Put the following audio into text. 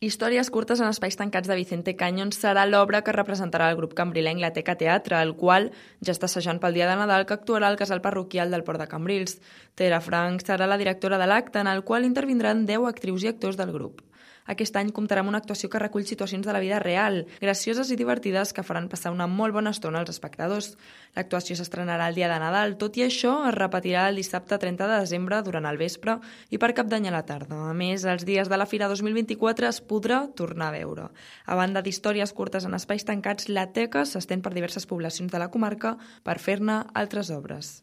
Històries curtes en espais tancats de Vicente Canyon serà l'obra que representarà el grup cambrilenc La Teca Teatre, el qual ja està assajant pel dia de Nadal que actuarà al casal parroquial del Port de Cambrils. Tera Frank serà la directora de l'acte, en el qual intervindran 10 actrius i actors del grup. Aquest any comptarà amb una actuació que recull situacions de la vida real, gracioses i divertides que faran passar una molt bona estona als espectadors. L'actuació s'estrenarà el dia de Nadal, tot i això es repetirà el dissabte 30 de desembre durant el vespre i per cap d'any a la tarda. A més, els dies de la Fira 2024 es podrà tornar a veure. A banda d'històries curtes en espais tancats, la Teca s'estén per diverses poblacions de la comarca per fer-ne altres obres.